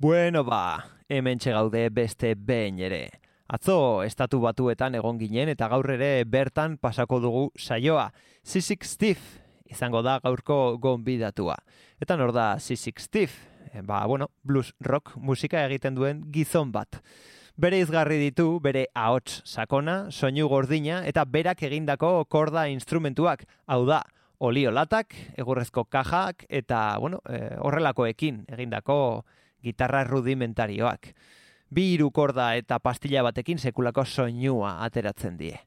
Bueno ba, hemen gaude beste behin ere. Atzo, estatu batuetan egon ginen eta gaur ere bertan pasako dugu saioa. Sisik Steve izango da gaurko gonbidatua. Eta nor da Sisik Steve? E, ba, bueno, blues rock musika egiten duen gizon bat. Bere izgarri ditu, bere ahots sakona, soinu gordina eta berak egindako korda instrumentuak. Hau da, oliolatak, egurrezko kajak eta, bueno, e, horrelakoekin egindako gitarra rudimentarioak. Bi irukorda eta pastilla batekin sekulako soinua ateratzen die.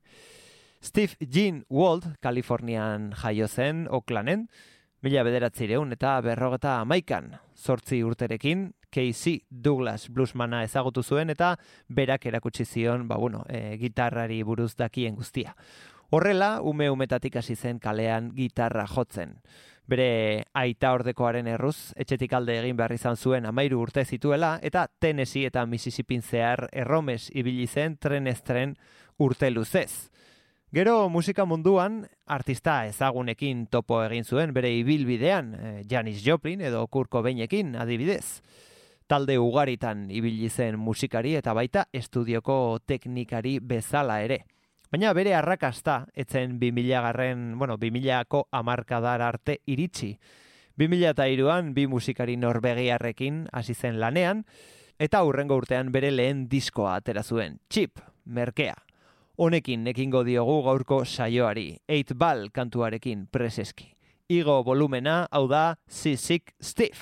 Steve Jean Wald, Kalifornian jaio zen, Oaklanden, mila bederatzireun eta berrogeta amaikan, sortzi urterekin, Casey Douglas bluesmana ezagutu zuen eta berak erakutsi zion, ba bueno, e, gitarrari buruz dakien guztia. Horrela, ume umetatik hasi zen kalean gitarra jotzen bere aita ordekoaren erruz, etxetik alde egin behar izan zuen amairu urte zituela, eta Tennessee eta Mississippi zehar erromes ibili zen trenestren urte luzez. Gero musika munduan, artista ezagunekin topo egin zuen bere ibilbidean, eh, Janis Joplin edo Kurko Beinekin adibidez. Talde ugaritan ibili zen musikari eta baita estudioko teknikari bezala ere. Baina bere arrakasta etzen 2000 garren, bueno, 2000ko amarkadar arte iritsi. 2002an bi musikari norbegiarrekin hasi zen lanean, eta hurrengo urtean bere lehen diskoa atera zuen, Chip, Merkea. Honekin ekingo diogu gaurko saioari, 8 ball kantuarekin preseski. Igo volumena, hau da, Sisik Steve.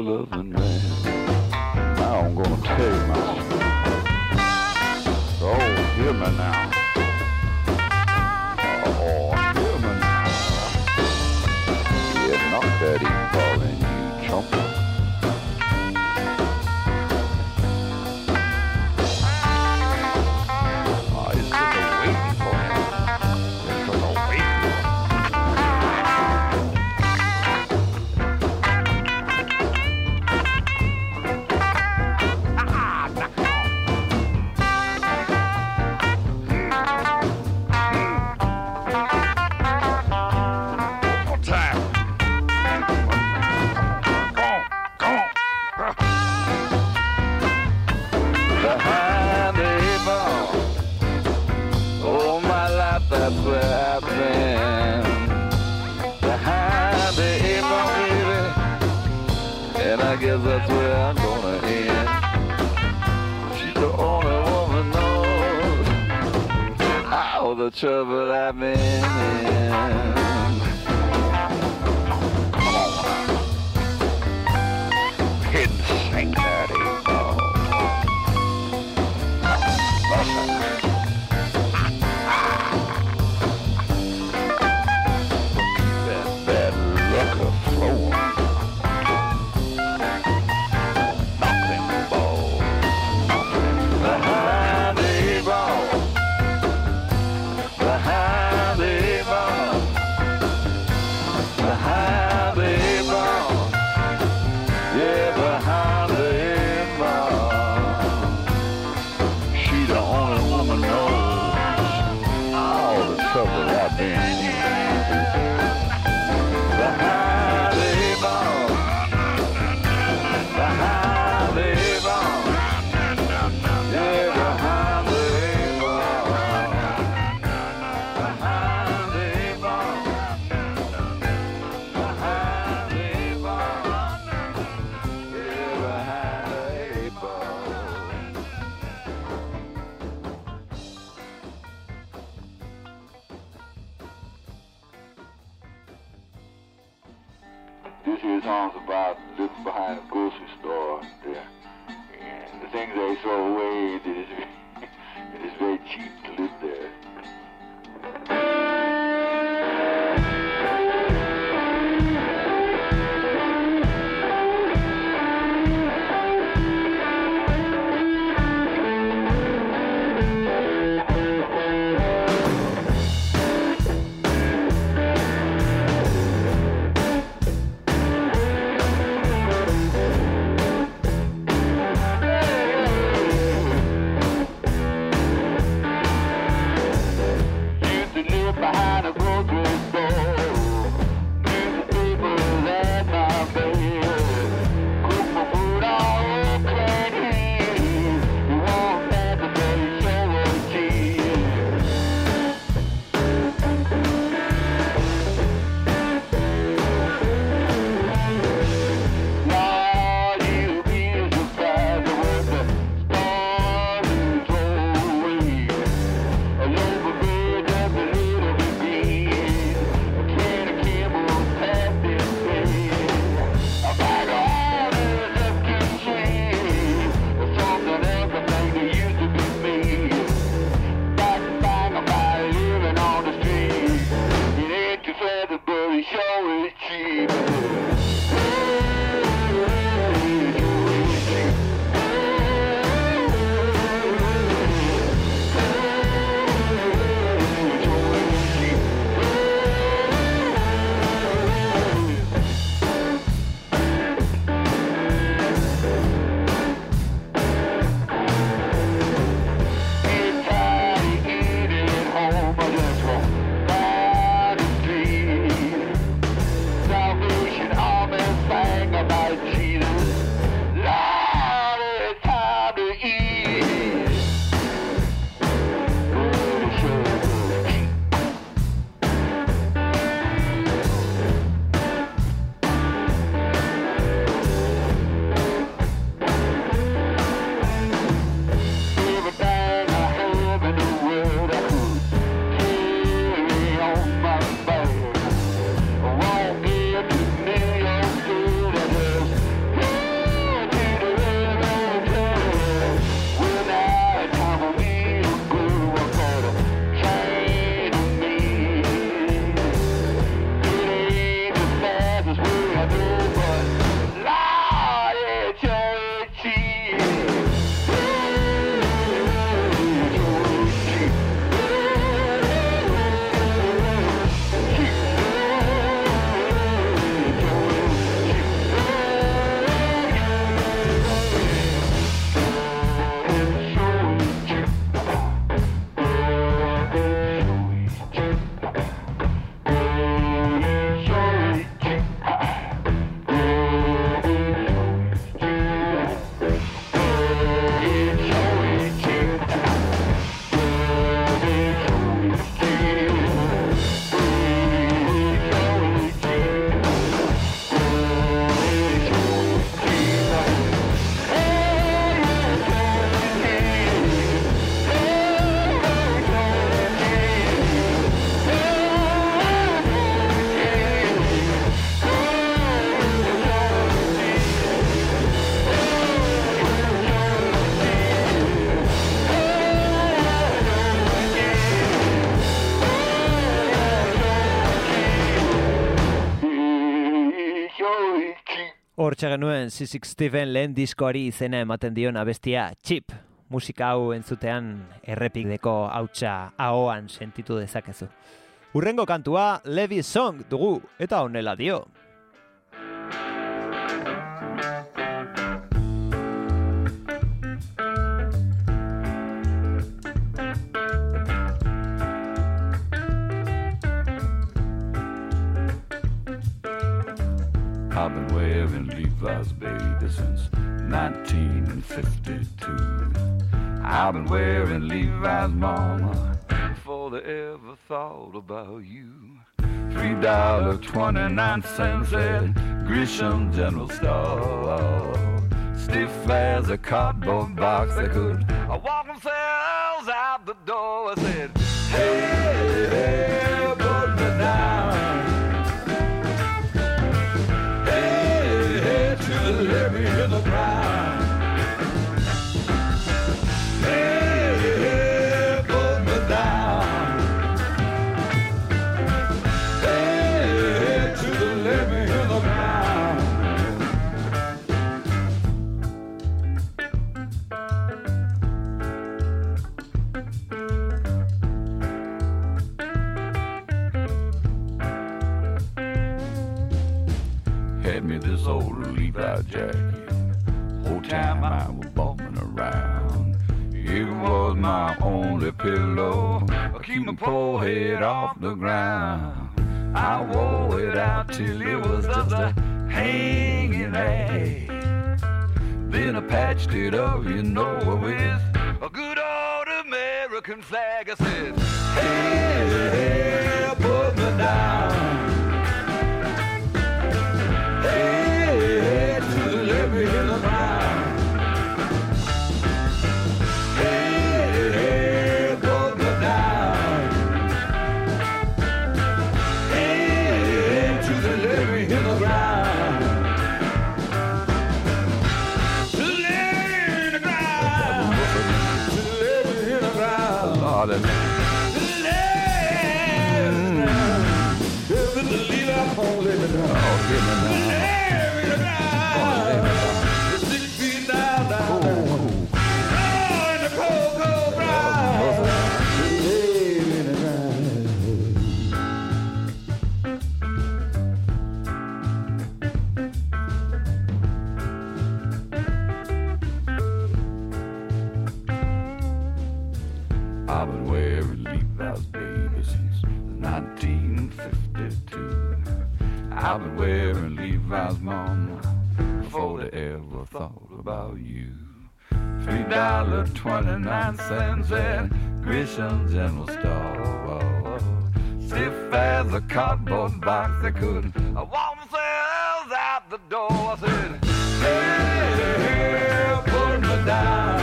loving man. Now I'm gonna tell you my story. Oh, hear me now. The trouble I've been in. Hortxe genuen Sisik Steven lehen diskoari izena ematen diona bestia Chip. Musika hau entzutean errepideko hautsa ahoan sentitu dezakezu. Urrengo kantua Levi Song dugu eta honela dio. Levi's baby since 1952. I've been wearing Levi's mama before they ever thought about you. Three dollar twenty nine cents at Grisham General Store. Stiff as a cardboard box, they could walk themselves out the door. I said, Hey, hey, Had me this old Levi jacket. Whole time I was bumping around. It was my only pillow. Keep my poor head off the ground. I wore it out till it was just a hanging rag. Then I patched it up, you know, with a good old American flag. I said, Hey, hey, I've been wearing Levi's mama before they ever thought about you. Three dollar twenty nine cents at Grisham's General Store. Stiff as a cardboard box, they could walk themselves out the door. I said, Hey, hey, put me down.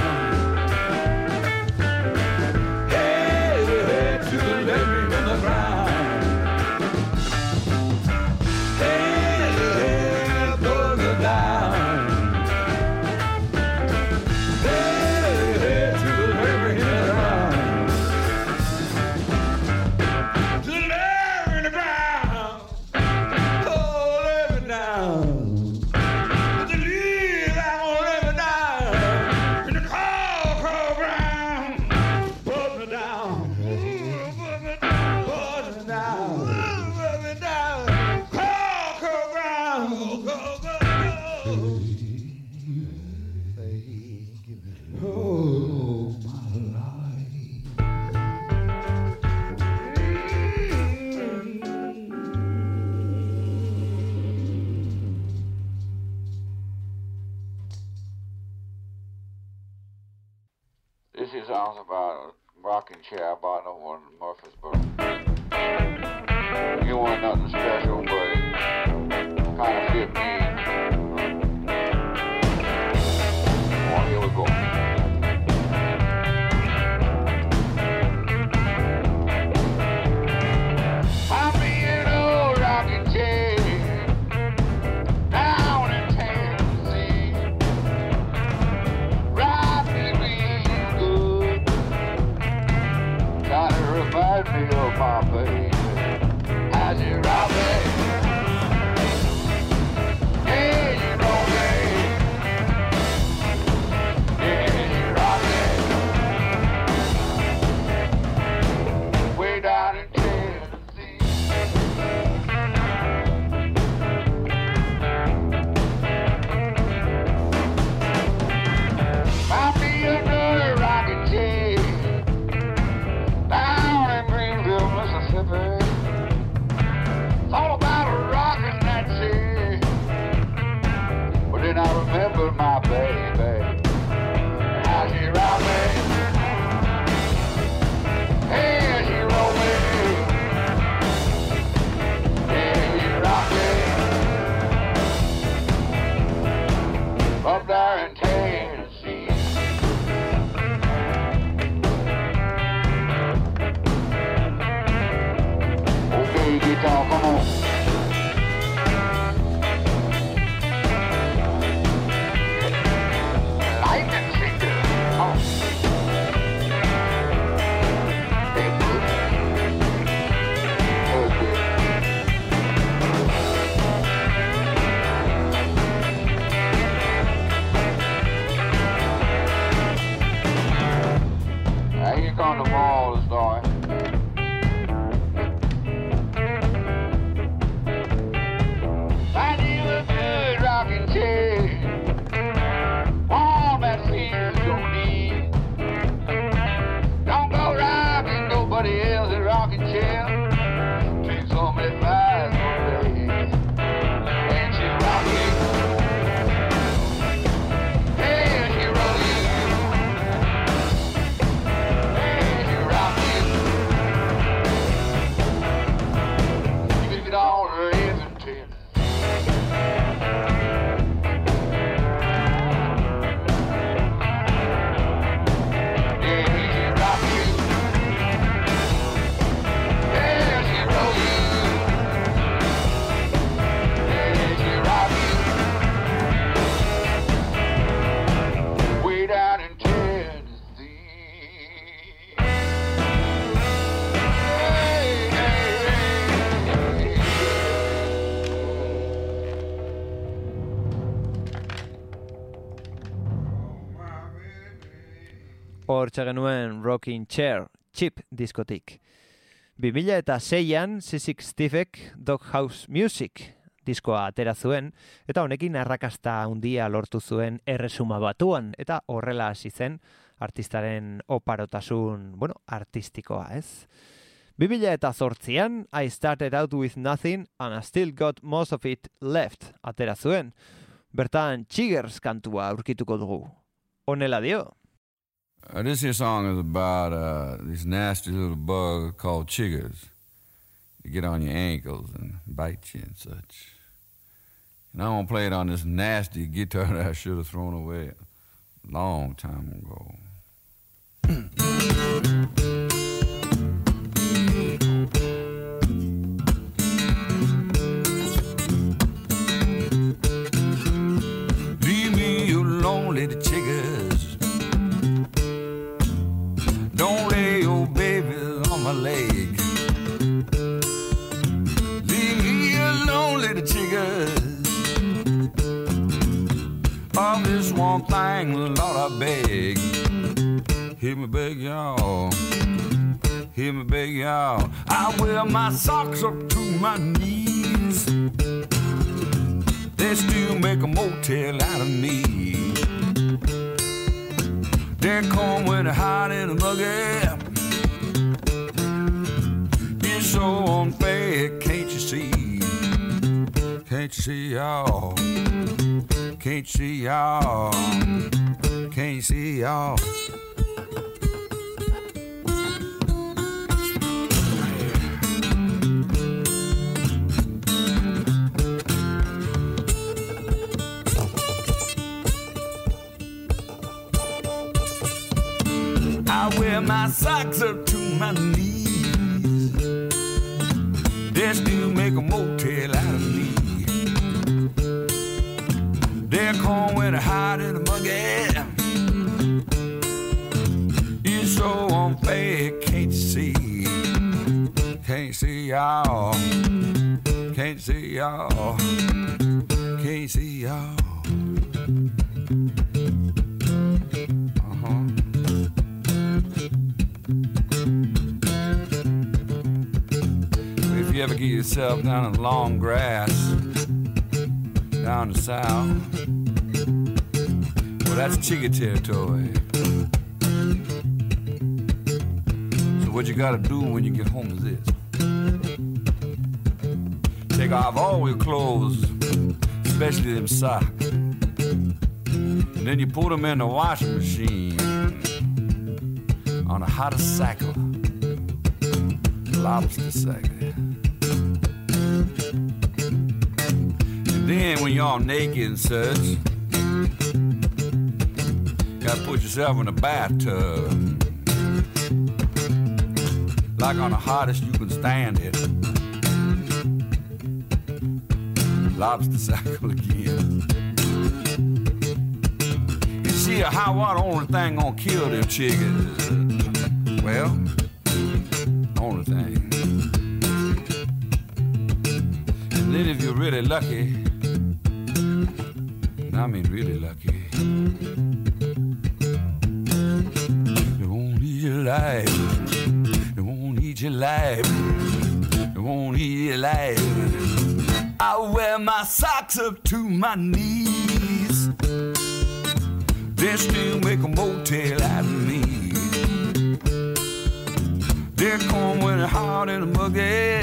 Me of my baby. As you ride me. Hortxe genuen Rocking Chair, Chip diskotik. 2000 eta seian, Sisik Stifek Doghouse Music diskoa atera zuen, eta honekin arrakasta handia lortu zuen erresuma batuan, eta horrela hasi zen artistaren oparotasun, bueno, artistikoa, ez? 2000 eta zortzian, I started out with nothing and I still got most of it left, atera zuen. Bertan, Chiggers kantua aurkituko dugu. Honela dio. Uh, this here song is about uh, this nasty little bug called chiggers. They get on your ankles and bite you and such. And I'm gonna play it on this nasty guitar that I should have thrown away a long time ago. one thing, Lord, I beg. Hear me beg y'all. Hear me beg y'all. I wear my socks up to my knees. They still make a motel out of me. They come when they're hot and muggy. It's so unfair, can't you see? Can't you see y'all? Can't see y'all? Can't see y'all? I wear my socks up to my knees. They still make a motel They come when they're hot and muggy. It's so unfair, can't you see? Can't see y'all. Can't see y'all. Can't see y'all. Uh-huh. If you ever get yourself down in the long grass, down the south, that's Chigga territory. So what you gotta do when you get home is this. Take off all your clothes, especially them socks. And then you put them in the washing machine on a hottest cycle lobster sack. And then when you're all naked and such, gotta put yourself in a bathtub. Like on the hottest you can stand it. lobster cycle again. You see, a hot water only thing gonna kill them chickens. Well, only thing. And then if you're really lucky, and I mean really lucky, alive. I wear my socks up to my knees. They still make a motel out of me. They're come it's hot and a muggy.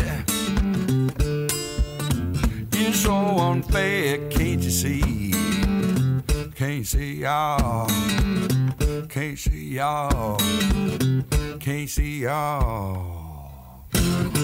It's so unfair, can't you see? Can't see y'all. Can't see y'all. Can't see y'all. Yeah,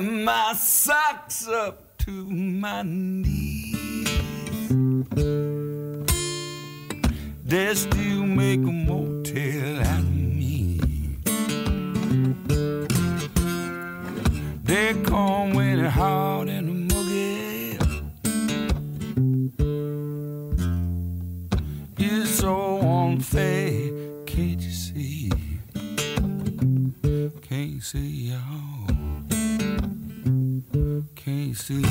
My socks up to my knees. They still make a motel out of me. They come when it's hot and muggy. It's so unfair, can't you see? Can't see y'all. See.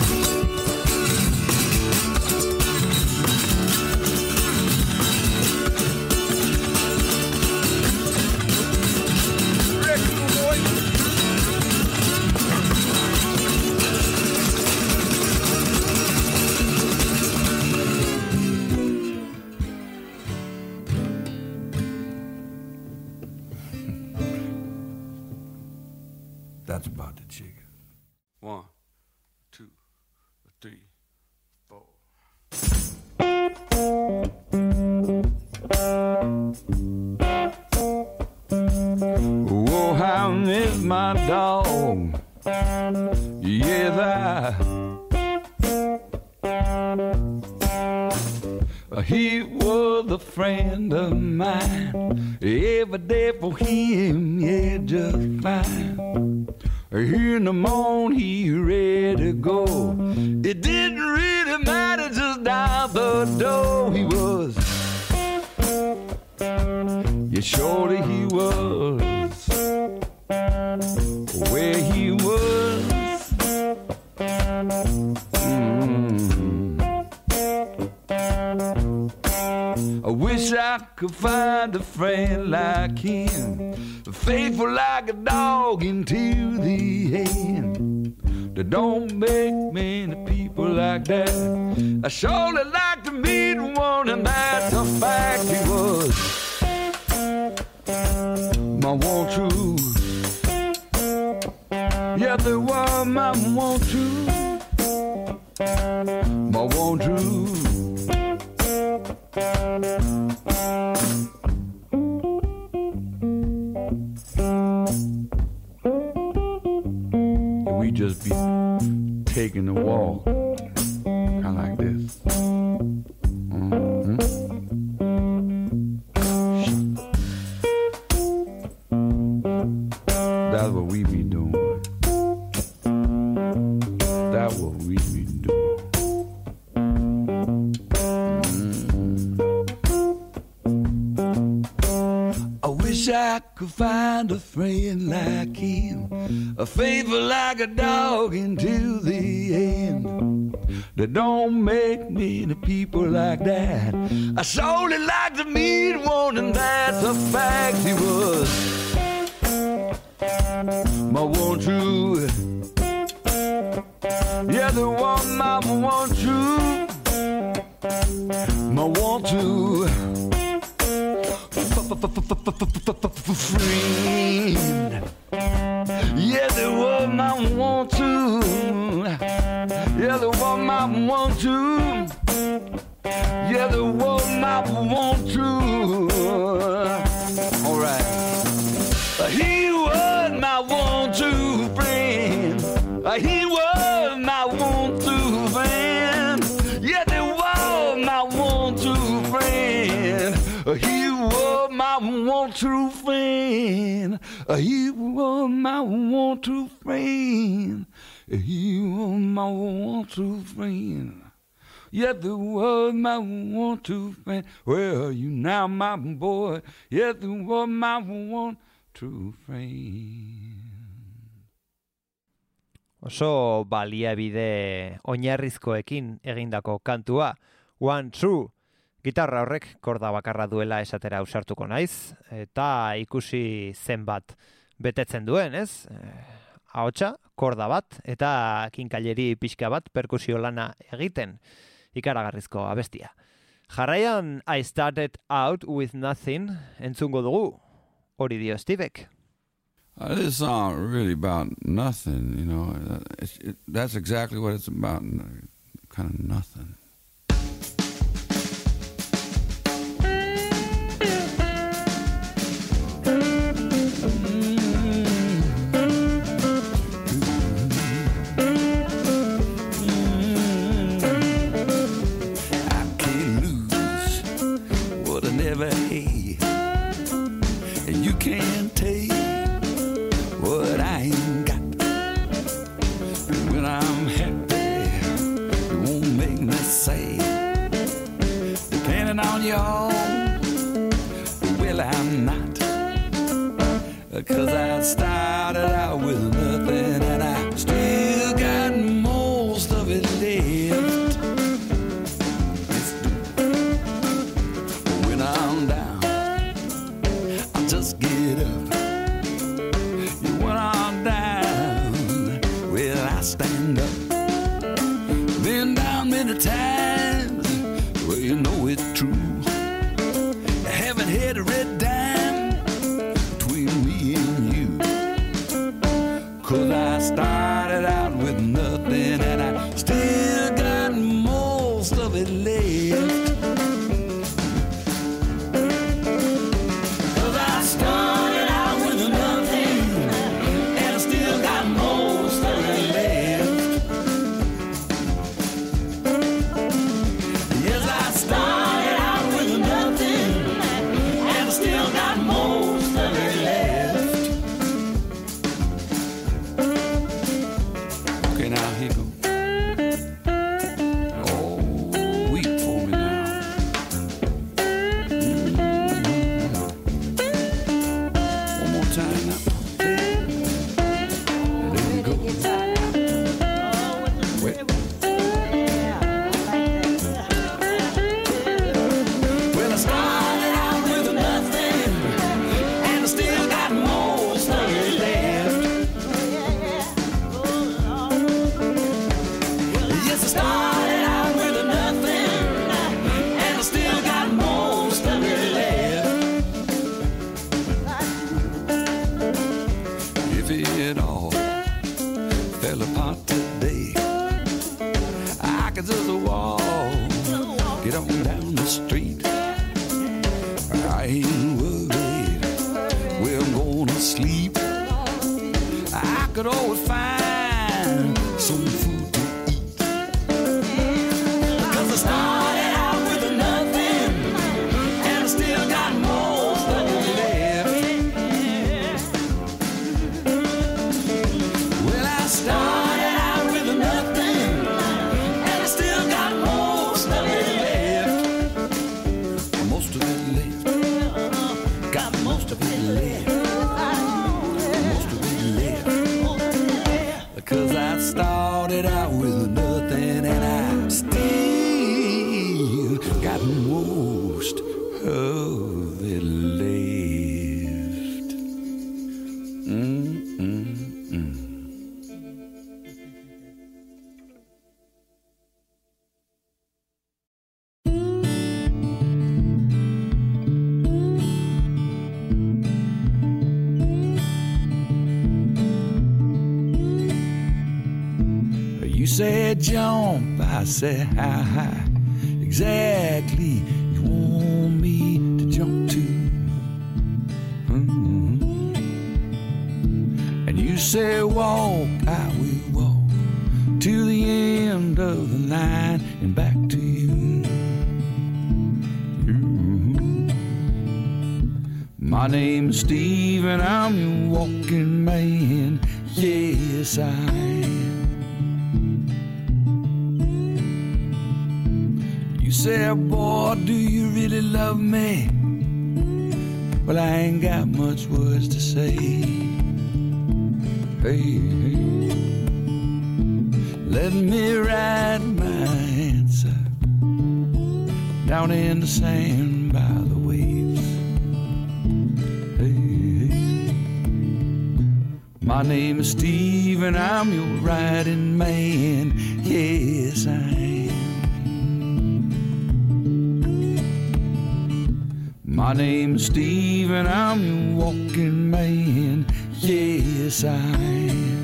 That's about my dog. Yes, I. He was a friend of mine. Every day for him, yeah, just fine. Here in the morning, he ready to go. It didn't really matter, just down the door he was. Yeah, surely he was. Could find a friend like him, faithful like a dog into the end. That don't make many people like that. I surely like to meet one, and that's a fact he was. My one true, yeah, the one my one true, my one true. Just be taking a walk, kind of like this. Mhm. That's what we be doing. That's what we be doing. Could find a friend like him, a faithful like a dog until the end. That don't make many people like that. I surely like to meet one, and that's a fact. He was my one true, yeah, the one my one true, my one true friend. Yeah, the one I want to. Yeah, the one I want to. Yeah, the world might want to. All right. He was my one-two friend. He was my one-two friend. Yeah, they was my one-two friend. He one true friend. You were my one true friend. You were my one true friend. Yet the world my one true friend. Where are you now, my boy? Yet the world my one true friend. Oso baliabide oinarrizkoekin egindako kantua. One, true, Gitarra horrek korda bakarra duela esatera ausartuko naiz, eta ikusi zenbat betetzen duen, ez? Eh, ahotsa, korda bat, eta kinkaileri pixka bat perkusio lana egiten, ikaragarrizko abestia. Jarraian, I started out with nothing, entzungo dugu, hori dio Stevek. Uh, this song really about nothing, you know. Uh, It's, it, that's exactly what it's about, n- kind of nothing. Started out with nothing, and I still got most of I say How high exactly you want me to jump to? Mhm. And you say Walk, I will walk to the end of the line and back to you. Mhm. My name's Steve and I'm your walking man. Yes, I said, boy, do you really love me? Well, I ain't got much words to say. Hey, hey. let me write my answer down in the sand by the waves. Hey, hey. My name is Steve and I'm your riding man. Yes, I My name's Steve and I'm your walking man. Yes, I am.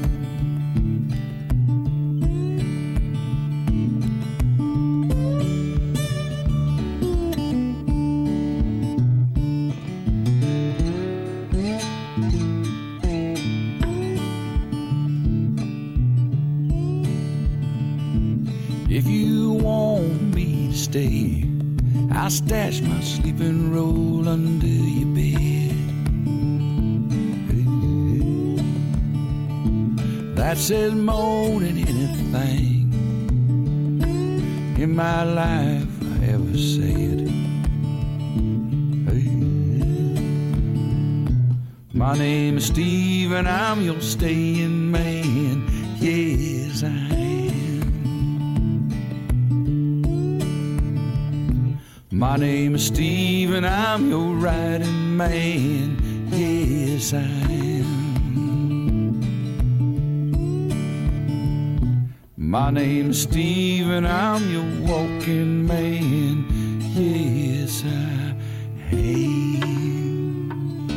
If you want me to stay, I'll stash my sleeping roll under your bed. That says more than anything in my life I ever said. My name is Steve and I'm your staying man. Yes, My name is Steve and I'm your riding man. Yes, I am. My name's Steve and I'm your walking man. Yes, I am.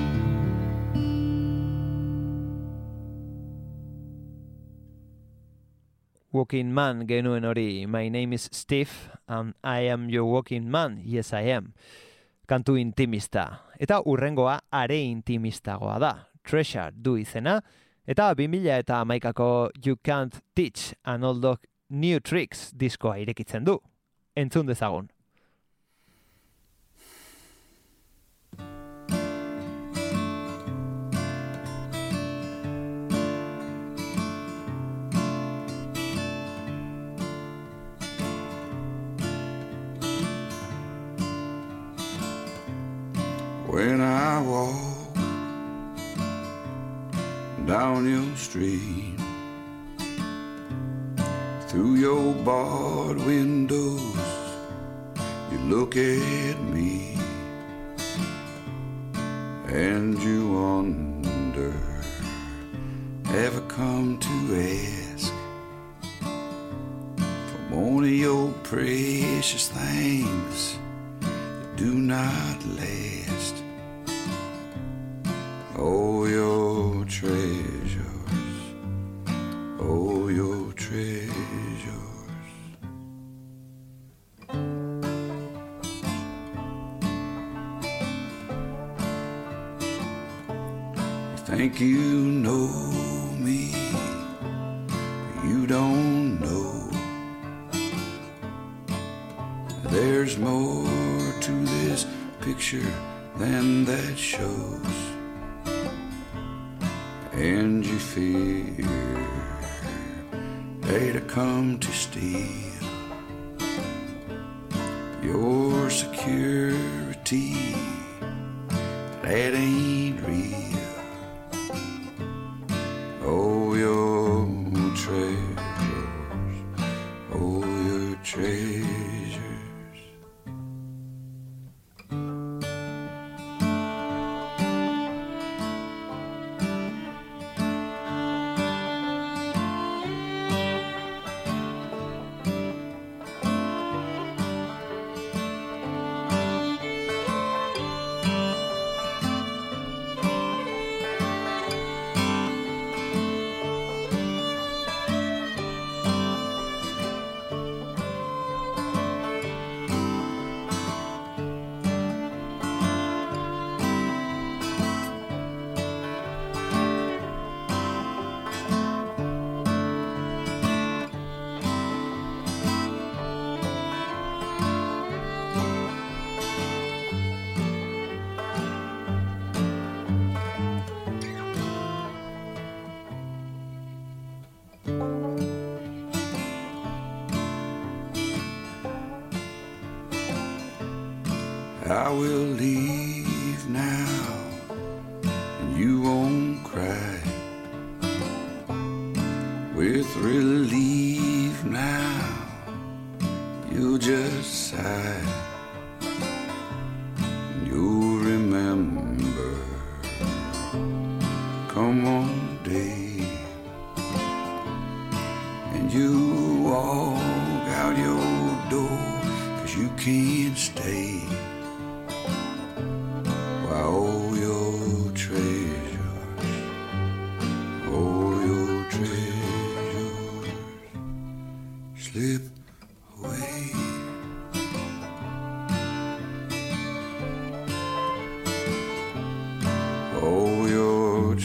Walking Man genuen hori, My name is Steve, and I am your walking man, yes I am. Kantu intimista. Eta urrengoa are intimistagoa da. Treasure du izena. Eta 2000 eta amaikako You Can't Teach an Old Dog New Tricks diskoa irekitzen du. Entzun dezagun. When I walk down your street. Through your barred windows, you look at me and you wonder, ever come to ask for one of your precious things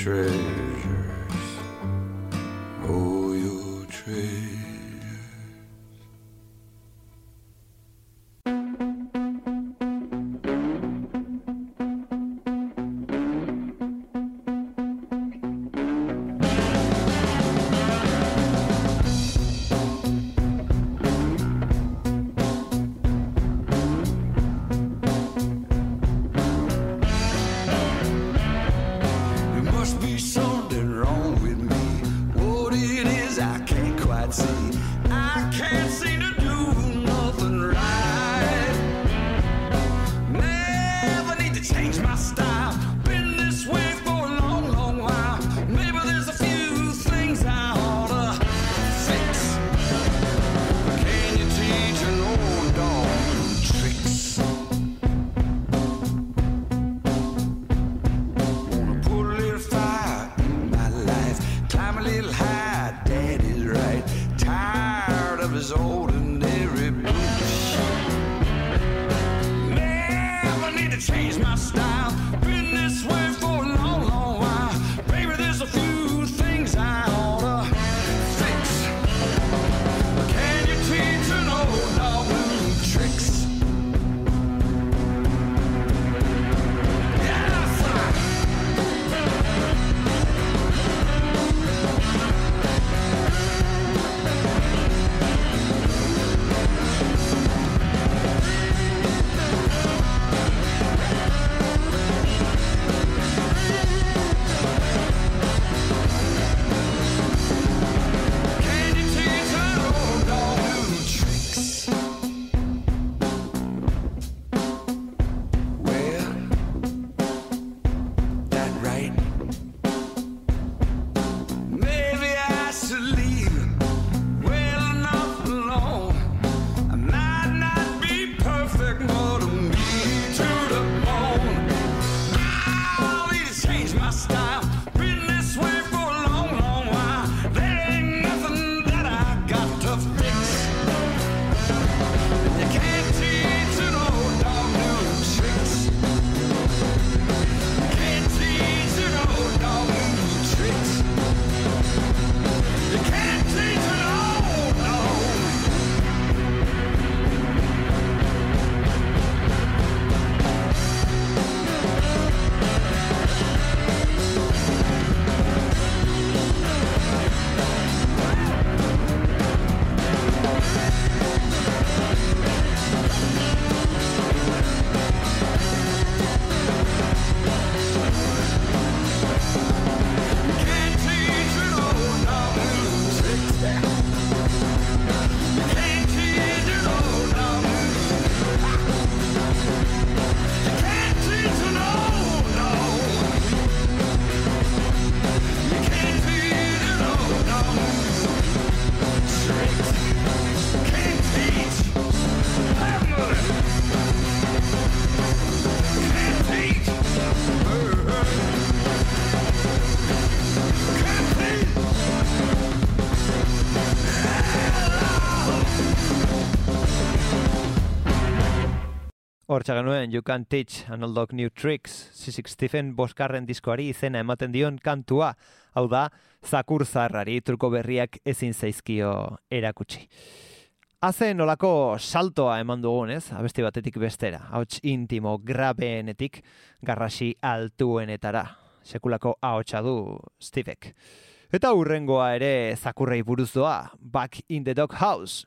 true martxa genuen You Can Teach an Old Dog New Tricks, Sissik Stephen Boskarren diskoari izena ematen dion kantua, hau da, zakur zarrari truko berriak ezin zaizkio erakutsi. Azen nolako saltoa eman dugun, ez? Abesti batetik bestera, hauts intimo grabeenetik garrasi altuenetara. Sekulako ahotsa du Stevek. Eta hurrengoa ere zakurrei buruz doa, Back in the Dog House.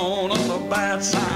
on the bad side.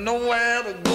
nowhere to go.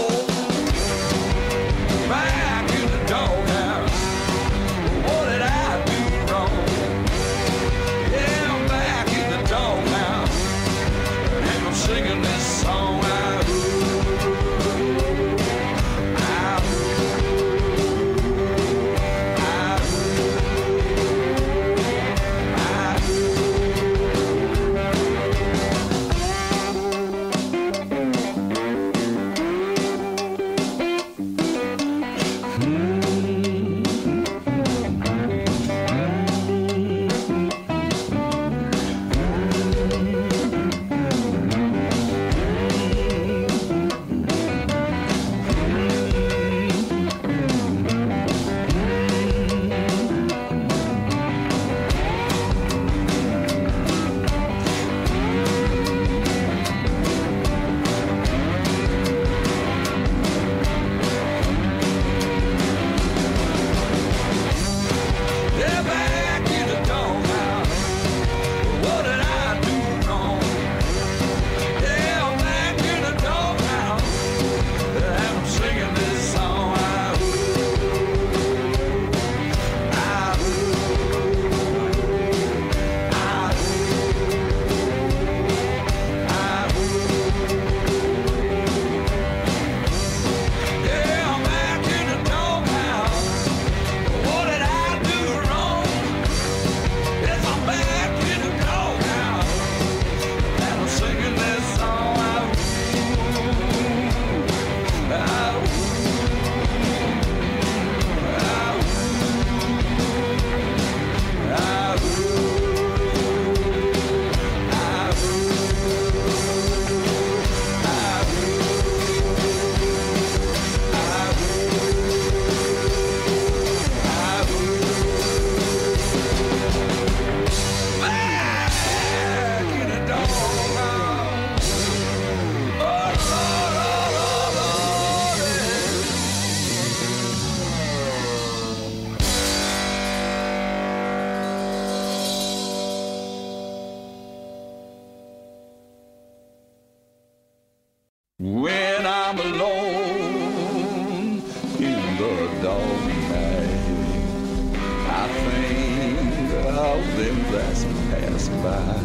of them that's passed by.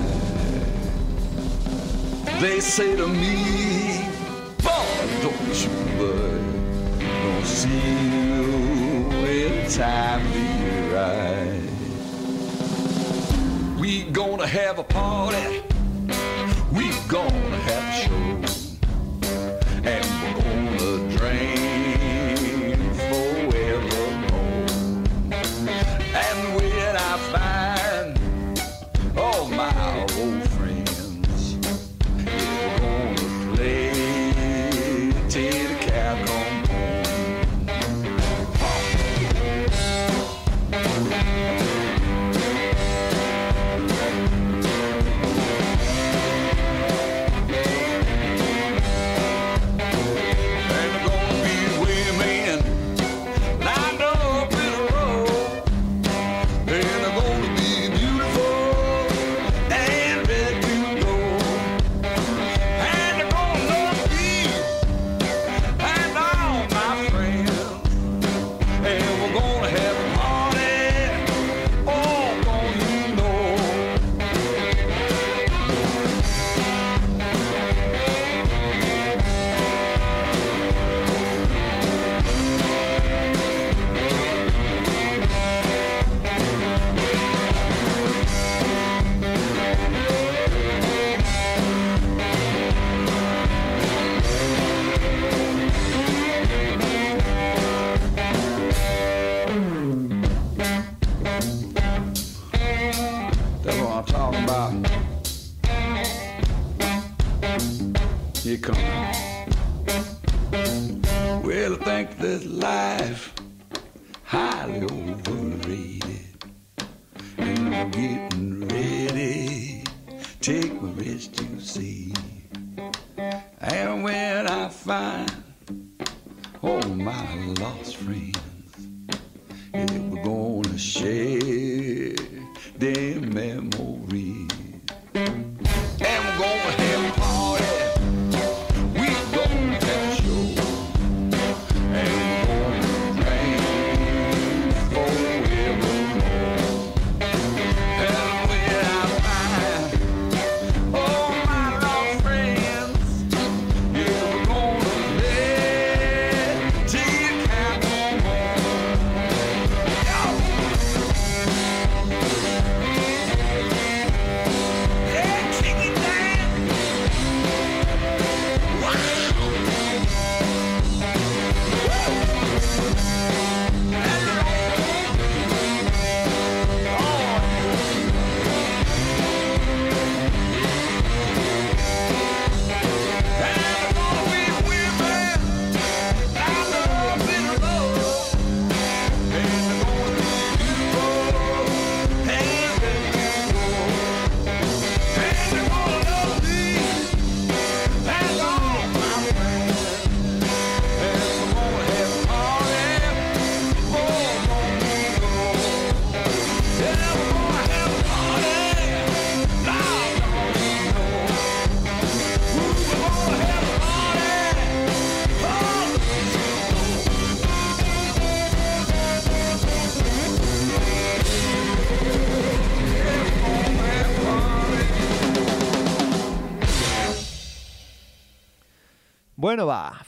They say to me, boy, don't you worry, don't see you in time be right. We gonna have a party, we gonna have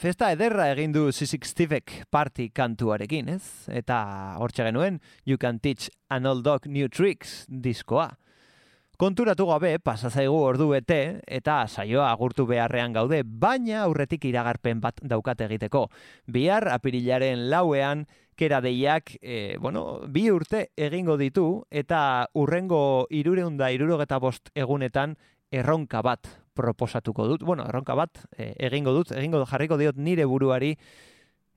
festa ederra egin du Sisik Stivek party kantuarekin, ez? Eta hortxe genuen, You Can Teach an Old Dog New Tricks diskoa. Konturatu gabe, pasazaigu ordu bete, eta saioa agurtu beharrean gaude, baina aurretik iragarpen bat daukat egiteko. Bihar, apirilaren lauean, kera deiak, e, bueno, bi urte egingo ditu, eta urrengo irureunda irurogeta bost egunetan erronka bat proposatuko dut. Bueno, erronka bat e, egingo dut, egingo jarriko diot nire buruari,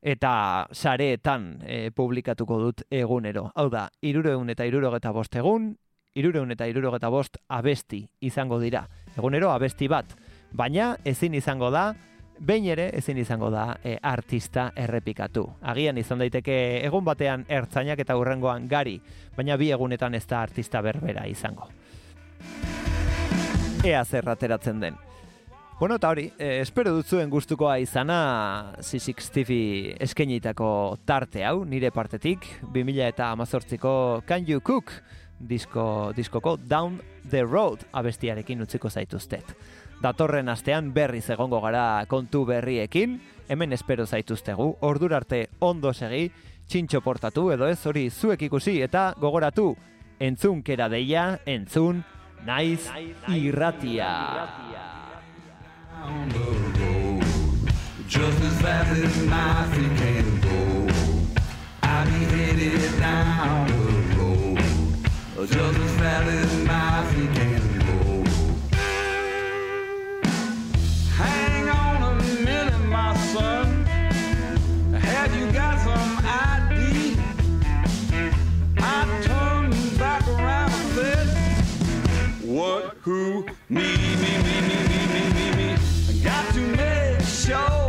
eta sareetan e, publikatuko dut egunero. Hau da, irureun eta irurogeta bost egun, irureun eta irurogeta bost abesti izango dira. Egunero abesti bat, baina ezin izango da, behin ere ezin izango da e, artista errepikatu. Agian izan daiteke egun batean ertzainak eta hurrengoan gari, baina bi egunetan ez da artista berbera izango. Ea zer ateratzen den. Bueno, eta hori, eh, espero dutzuen gustukoa izana Sisik TV eskenitako tarte hau, nire partetik, 2000 eta amazortziko Can You Cook disko, diskoko Down the Road abestiarekin utziko zaituztet datorren astean berriz egongo gara kontu berriekin, hemen espero zaituztegu, ordur arte ondo segi, txintxo portatu edo ez hori zuek ikusi eta gogoratu, entzun kera deia, entzun, naiz irratia. Just as fast as nothing can go I be headed down the road Just as fast as who? Me, me, me, me, me, me, me, me. I got to make sure.